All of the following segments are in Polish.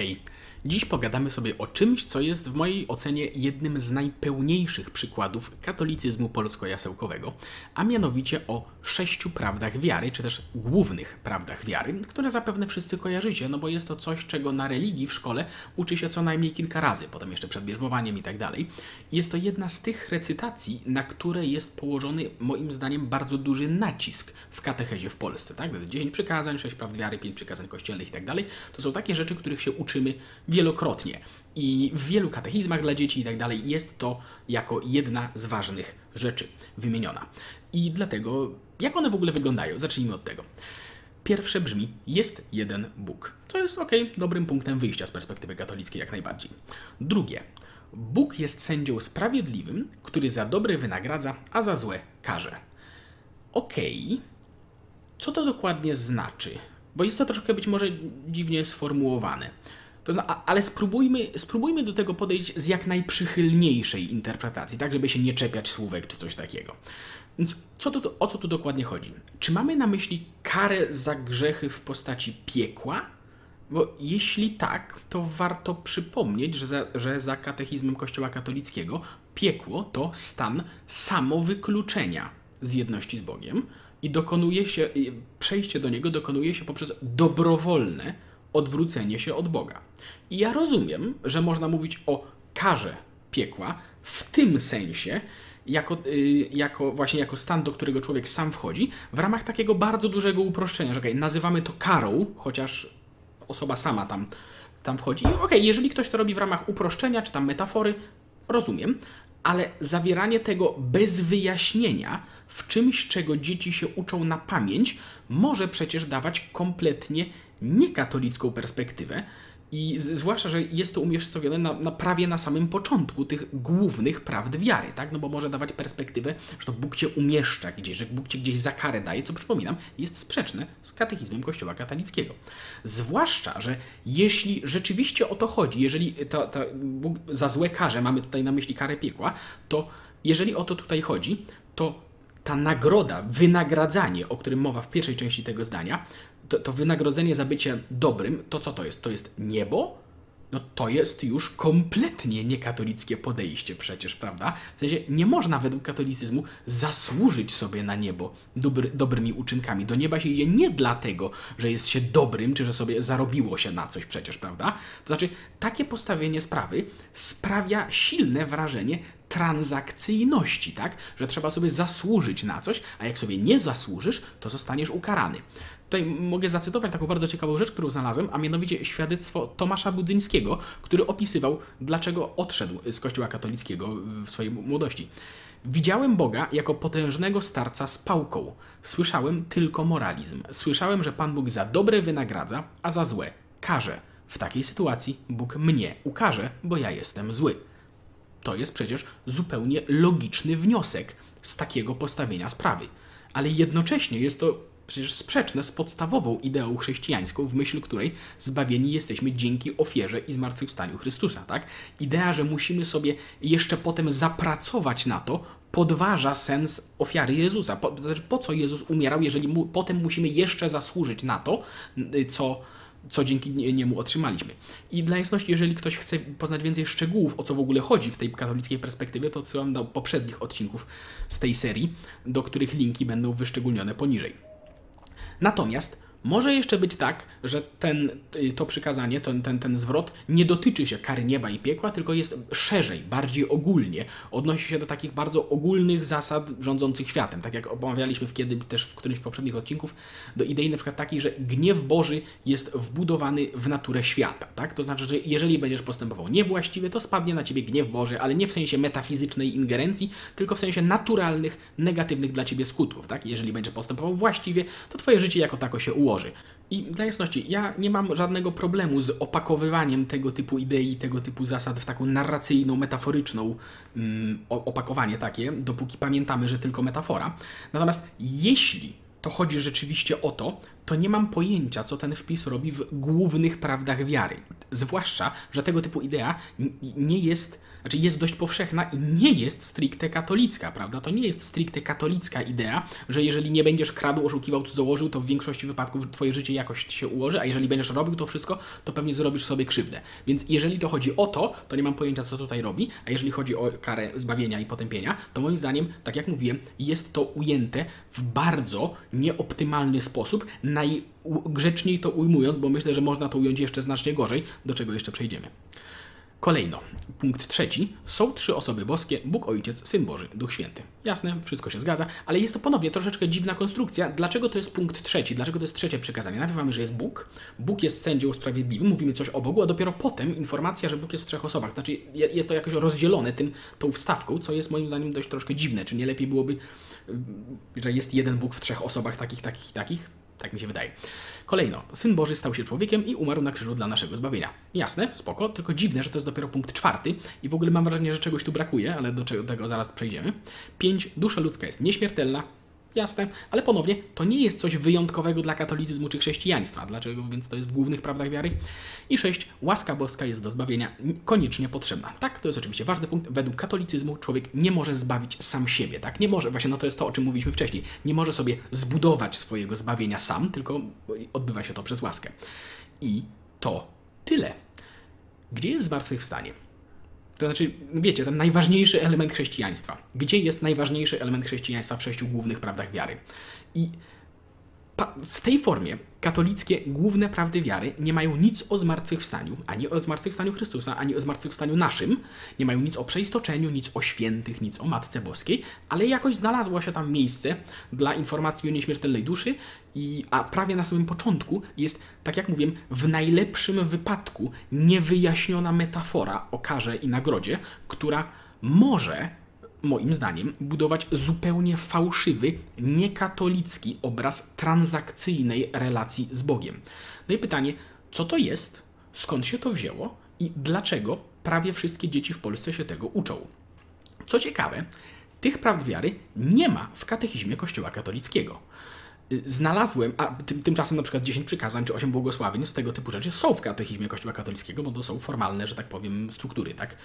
Hej, dziś pogadamy sobie o czymś, co jest w mojej ocenie jednym z najpełniejszych przykładów katolicyzmu polsko-jasełkowego, a mianowicie o sześciu prawdach wiary, czy też głównych prawdach wiary, które zapewne wszyscy kojarzycie, no bo jest to coś, czego na religii w szkole uczy się co najmniej kilka razy, potem jeszcze przed bierzmowaniem i tak dalej. Jest to jedna z tych recytacji, na które jest położony moim zdaniem bardzo duży nacisk w katechezie w Polsce, tak? 10 przykazań, 6 prawd wiary, 5 przykazań kościelnych i tak dalej. To są takie rzeczy, których się uczymy wielokrotnie. I w wielu katechizmach dla dzieci i tak dalej jest to jako jedna z ważnych rzeczy wymieniona. I dlatego, jak one w ogóle wyglądają? Zacznijmy od tego. Pierwsze brzmi: jest jeden Bóg, co jest ok, dobrym punktem wyjścia z perspektywy katolickiej, jak najbardziej. Drugie: Bóg jest sędzią sprawiedliwym, który za dobre wynagradza, a za złe karze. Okay. co to dokładnie znaczy? Bo jest to troszkę być może dziwnie sformułowane. To zna, ale spróbujmy, spróbujmy do tego podejść z jak najprzychylniejszej interpretacji, tak żeby się nie czepiać słówek czy coś takiego. Więc co tu, o co tu dokładnie chodzi? Czy mamy na myśli karę za grzechy w postaci piekła? Bo jeśli tak, to warto przypomnieć, że za, że za katechizmem Kościoła katolickiego piekło to stan samowykluczenia z jedności z Bogiem i dokonuje się, przejście do niego dokonuje się poprzez dobrowolne odwrócenie się od Boga. I ja rozumiem, że można mówić o karze piekła w tym sensie, jako, y, jako właśnie jako stan, do którego człowiek sam wchodzi, w ramach takiego bardzo dużego uproszczenia, że okay, nazywamy to karą, chociaż osoba sama tam, tam wchodzi. I okej, okay, jeżeli ktoś to robi w ramach uproszczenia czy tam metafory, rozumiem, ale zawieranie tego bez wyjaśnienia w czymś, czego dzieci się uczą na pamięć, może przecież dawać kompletnie niekatolicką perspektywę. I zwłaszcza, że jest to umiejscowione na, na, prawie na samym początku tych głównych prawd wiary, tak? No bo może dawać perspektywę, że to Bóg cię umieszcza gdzieś, że Bóg cię gdzieś za karę daje, co przypominam, jest sprzeczne z katechizmem Kościoła katolickiego. Zwłaszcza, że jeśli rzeczywiście o to chodzi, jeżeli to, to Bóg za złe karze, mamy tutaj na myśli karę piekła, to jeżeli o to tutaj chodzi, to ta nagroda, wynagradzanie, o którym mowa w pierwszej części tego zdania, to, to wynagrodzenie za bycie dobrym, to co to jest? To jest niebo? No to jest już kompletnie niekatolickie podejście przecież, prawda? W sensie nie można według katolicyzmu zasłużyć sobie na niebo dobry, dobrymi uczynkami. Do nieba się idzie nie dlatego, że jest się dobrym, czy że sobie zarobiło się na coś przecież, prawda? To znaczy, takie postawienie sprawy sprawia silne wrażenie transakcyjności, tak? Że trzeba sobie zasłużyć na coś, a jak sobie nie zasłużysz, to zostaniesz ukarany. Tutaj mogę zacytować taką bardzo ciekawą rzecz, którą znalazłem, a mianowicie świadectwo Tomasza Budzyńskiego, który opisywał, dlaczego odszedł z Kościoła katolickiego w swojej młodości. Widziałem Boga jako potężnego starca z pałką. Słyszałem tylko moralizm. Słyszałem, że Pan Bóg za dobre wynagradza, a za złe karze. W takiej sytuacji Bóg mnie ukarze, bo ja jestem zły. To jest przecież zupełnie logiczny wniosek z takiego postawienia sprawy. Ale jednocześnie jest to przecież sprzeczne z podstawową ideą chrześcijańską, w myśl której zbawieni jesteśmy dzięki ofierze i zmartwychwstaniu Chrystusa, tak? Idea, że musimy sobie jeszcze potem zapracować na to, podważa sens ofiary Jezusa. Po, znaczy, po co Jezus umierał, jeżeli mu, potem musimy jeszcze zasłużyć na to, co co dzięki niemu otrzymaliśmy. I dla jasności, jeżeli ktoś chce poznać więcej szczegółów, o co w ogóle chodzi w tej katolickiej perspektywie, to odsyłam do poprzednich odcinków z tej serii, do których linki będą wyszczególnione poniżej. Natomiast może jeszcze być tak, że ten, y, to przykazanie, ten, ten, ten zwrot nie dotyczy się kary nieba i piekła, tylko jest szerzej, bardziej ogólnie. Odnosi się do takich bardzo ogólnych zasad rządzących światem. Tak jak omawialiśmy w kiedy też w którymś z poprzednich odcinków, do idei na przykład takiej, że gniew Boży jest wbudowany w naturę świata. Tak? To znaczy, że jeżeli będziesz postępował niewłaściwie, to spadnie na ciebie gniew Boży, ale nie w sensie metafizycznej ingerencji, tylko w sensie naturalnych, negatywnych dla ciebie skutków. Tak? Jeżeli będziesz postępował właściwie, to twoje życie jako tako się ułoży ułoży. I dla jasności, ja nie mam żadnego problemu z opakowywaniem tego typu idei, tego typu zasad w taką narracyjną, metaforyczną mm, opakowanie takie, dopóki pamiętamy, że tylko metafora. Natomiast jeśli to chodzi rzeczywiście o to, to nie mam pojęcia, co ten wpis robi w głównych prawdach wiary. Zwłaszcza, że tego typu idea nie jest znaczy jest dość powszechna i nie jest stricte katolicka, prawda? To nie jest stricte katolicka idea, że jeżeli nie będziesz kradł, oszukiwał, cudzołożył, to w większości wypadków twoje życie jakoś się ułoży, a jeżeli będziesz robił to wszystko, to pewnie zrobisz sobie krzywdę. Więc jeżeli to chodzi o to, to nie mam pojęcia, co tutaj robi, a jeżeli chodzi o karę zbawienia i potępienia, to moim zdaniem, tak jak mówiłem, jest to ujęte w bardzo nieoptymalny sposób, najgrzeczniej to ujmując, bo myślę, że można to ująć jeszcze znacznie gorzej, do czego jeszcze przejdziemy. Kolejno, punkt trzeci. Są trzy osoby boskie, Bóg Ojciec, Syn Boży, Duch Święty. Jasne, wszystko się zgadza, ale jest to ponownie troszeczkę dziwna konstrukcja. Dlaczego to jest punkt trzeci? Dlaczego to jest trzecie przykazanie? Najpierw mamy, że jest Bóg, Bóg jest sędzią sprawiedliwym, mówimy coś o Bogu, a dopiero potem informacja, że Bóg jest w trzech osobach. Znaczy jest to jakoś rozdzielone tym, tą wstawką, co jest moim zdaniem dość troszkę dziwne. Czy nie lepiej byłoby, że jest jeden Bóg w trzech osobach takich, takich, takich? Tak mi się wydaje. Kolejno, Syn Boży stał się człowiekiem i umarł na krzyżu dla naszego zbawienia. Jasne, spoko, tylko dziwne, że to jest dopiero punkt czwarty i w ogóle mam wrażenie, że czegoś tu brakuje, ale do tego zaraz przejdziemy. Pięć, dusza ludzka jest nieśmiertelna, Jasne, ale ponownie to nie jest coś wyjątkowego dla katolicyzmu czy chrześcijaństwa. Dlaczego? Więc to jest w głównych prawdach wiary. I sześć, łaska boska jest do zbawienia koniecznie potrzebna. Tak, to jest oczywiście ważny punkt. Według katolicyzmu człowiek nie może zbawić sam siebie, tak? Nie może, właśnie no to jest to, o czym mówiliśmy wcześniej. Nie może sobie zbudować swojego zbawienia sam, tylko odbywa się to przez łaskę. I to tyle. Gdzie jest zmartwychwstanie? To znaczy, wiecie, ten najważniejszy element chrześcijaństwa. Gdzie jest najważniejszy element chrześcijaństwa w sześciu głównych prawdach wiary? I w tej formie katolickie główne prawdy wiary nie mają nic o zmartwychwstaniu, ani o zmartwychwstaniu Chrystusa, ani o zmartwychwstaniu naszym, nie mają nic o przeistoczeniu, nic o świętych, nic o Matce Boskiej, ale jakoś znalazło się tam miejsce dla informacji o nieśmiertelnej duszy, i, a prawie na samym początku jest, tak jak mówiłem, w najlepszym wypadku niewyjaśniona metafora o karze i nagrodzie, która może moim zdaniem, budować zupełnie fałszywy, niekatolicki obraz transakcyjnej relacji z Bogiem. No i pytanie, co to jest, skąd się to wzięło i dlaczego prawie wszystkie dzieci w Polsce się tego uczą? Co ciekawe, tych prawd wiary nie ma w katechizmie Kościoła katolickiego. Y, znalazłem, a tym, tymczasem na przykład 10 przykazań czy 8 błogosławieństw, tego typu rzeczy są w katechizmie Kościoła katolickiego, bo to są formalne, że tak powiem, struktury, tak,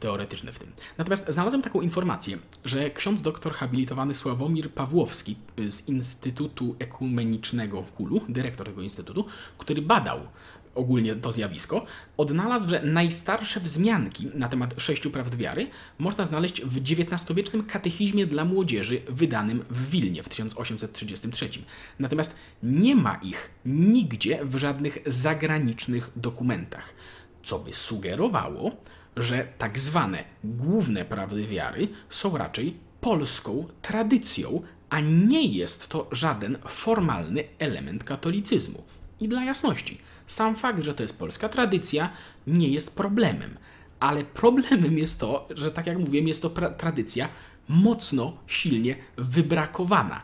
teoretyczne w tym. Natomiast znalazłem taką informację, że ksiądz doktor habilitowany Sławomir Pawłowski y, z Instytutu Ekumenicznego KULU, dyrektor tego instytutu, który badał ogólnie to zjawisko, odnalazł, że najstarsze wzmianki na temat sześciu prawd wiary można znaleźć w XIX-wiecznym katechizmie dla młodzieży wydanym w Wilnie w 1833. Natomiast nie ma ich nigdzie w żadnych zagranicznych dokumentach, co by sugerowało, że tak zwane główne prawdy wiary są raczej polską tradycją, a nie jest to żaden formalny element katolicyzmu. I dla jasności, sam fakt, że to jest polska tradycja, nie jest problemem. Ale problemem jest to, że tak jak mówiłem, jest to tradycja mocno, silnie wybrakowana.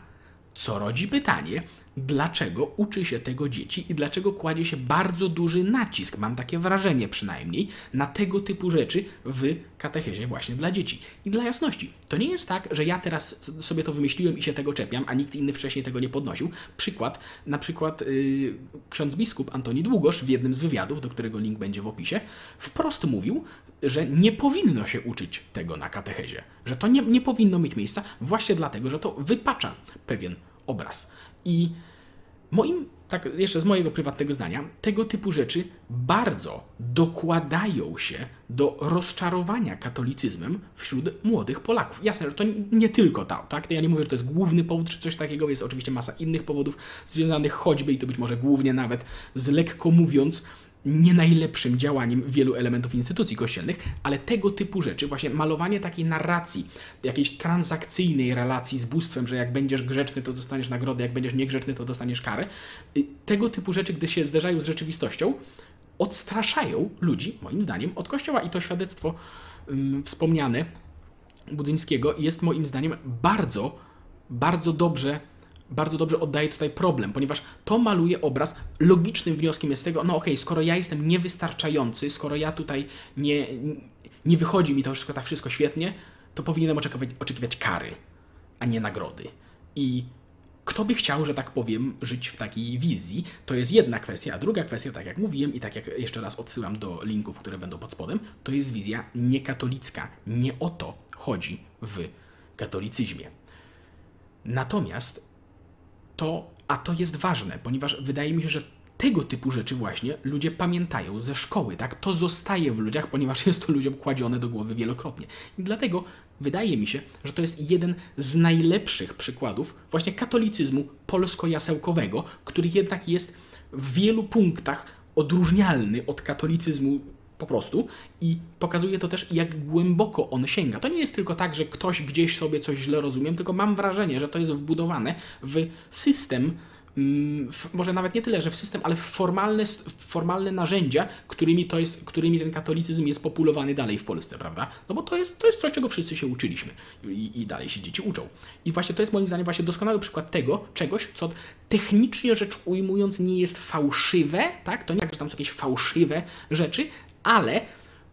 Co rodzi pytanie, dlaczego uczy się tego dzieci i dlaczego kładzie się bardzo duży nacisk, mam takie wrażenie przynajmniej, na tego typu rzeczy w katechezie właśnie dla dzieci. I dla jasności, to nie jest tak, że ja teraz sobie to wymyśliłem i się tego czepiam, a nikt inny wcześniej tego nie podnosił. Przykład, na przykład yy, ksiądz biskup Antoni Długosz w jednym z wywiadów, do którego link będzie w opisie, wprost mówił, że nie powinno się uczyć tego na katechezie, że to nie, nie powinno mieć miejsca właśnie dlatego, że to wypacza pewien obraz. I moim, tak jeszcze z mojego prywatnego zdania, tego typu rzeczy bardzo dokładają się do rozczarowania katolicyzmem wśród młodych Polaków. Jasne, że to nie tylko to, tak? Ja nie mówię, że to jest główny powód czy coś takiego, jest oczywiście masa innych powodów związanych choćby i to być może głównie nawet z lekko mówiąc nie najlepszym działaniem wielu elementów instytucji kościelnych, ale tego typu rzeczy, właśnie malowanie takiej narracji, jakiejś transakcyjnej relacji z bóstwem, że jak będziesz grzeczny, to dostaniesz nagrodę, jak będziesz niegrzeczny, to dostaniesz karę. Y, tego typu rzeczy, gdy się zderzają z rzeczywistością, odstraszają ludzi, moim zdaniem, od kościoła i to świadectwo wspomniane Budzyńskiego jest moim zdaniem bardzo, bardzo dobrze bardzo dobrze oddaje tutaj problem, ponieważ to maluje obraz. Logicznym wnioskiem jest tego, no okej, okay, skoro ja jestem niewystarczający, skoro ja tutaj nie, nie wychodzi mi to wszystko tak wszystko świetnie, to powinienem oczekiwać, oczekiwać kary, a nie nagrody. I kto by chciał, że tak powiem, żyć w takiej wizji, to jest jedna kwestia, a druga kwestia, tak jak mówiłem i tak jak jeszcze raz odsyłam do linków, które będą pod spodem, to jest wizja niekatolicka. Nie o to chodzi w katolicyzmie. Natomiast to, a to jest ważne, ponieważ wydaje mi się, że tego typu rzeczy właśnie ludzie pamiętają ze szkoły, tak? To zostaje w ludziach, ponieważ jest to ludziom kładzione do głowy wielokrotnie. I dlatego wydaje mi się, że to jest jeden z najlepszych przykładów właśnie katolicyzmu polsko-jasełkowego, który jednak jest w wielu punktach odróżnialny od katolicyzmu po prostu i pokazuje to też, jak głęboko on sięga. To nie jest tylko tak, że ktoś gdzieś sobie coś źle rozumiem, tylko mam wrażenie, że to jest wbudowane w system Mm, w, może nawet nie tyle, że w system, ale w formalne, w formalne narzędzia, którymi, to jest, którymi ten katolicyzm jest populowany dalej w Polsce, prawda? No bo to jest, to jest coś, czego wszyscy się uczyliśmy i, i dalej się dzieci uczą. I właśnie to jest moim zdaniem właśnie doskonały przykład tego, czegoś, co technicznie rzecz ujmując nie jest fałszywe, tak? To nie tak, że tam są jakieś fałszywe rzeczy, ale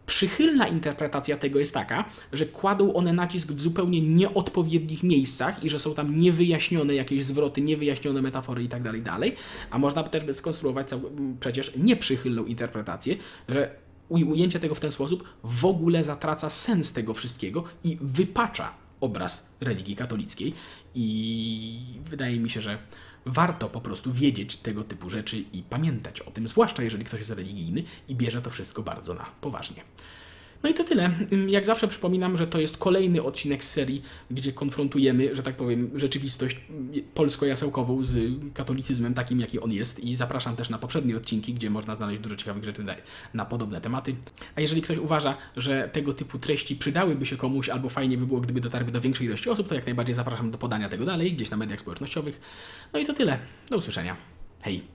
Przychylna interpretacja tego jest taka, że kładą one nacisk w zupełnie nieodpowiednich miejscach i że są tam niewyjaśnione jakieś zwroty, niewyjaśnione metafory tak dalej, a można też skonstruować przecież nieprzychylną interpretację, że ujęcie tego w ten sposób w ogóle zatraca sens tego wszystkiego i wypacza obraz religii katolickiej. I wydaje mi się, że warto po prostu wiedzieć tego typu rzeczy i pamiętać o tym, zwłaszcza jeżeli ktoś jest religijny i bierze to wszystko bardzo na poważnie. No i to tyle. Jak zawsze przypominam, że to jest kolejny odcinek z serii, gdzie konfrontujemy, że tak powiem, rzeczywistość polsko-jasełkową z katolicyzmem takim, jaki on jest i zapraszam też na poprzednie odcinki, gdzie można znaleźć dużo ciekawych rzeczy na podobne tematy. A jeżeli ktoś uważa, że tego typu treści przydałyby się komuś albo fajnie by było, gdyby dotarły do większej ilości osób, to jak najbardziej zapraszam do podania tego dalej, gdzieś na mediach społecznościowych. No i to tyle. Do usłyszenia. Hej!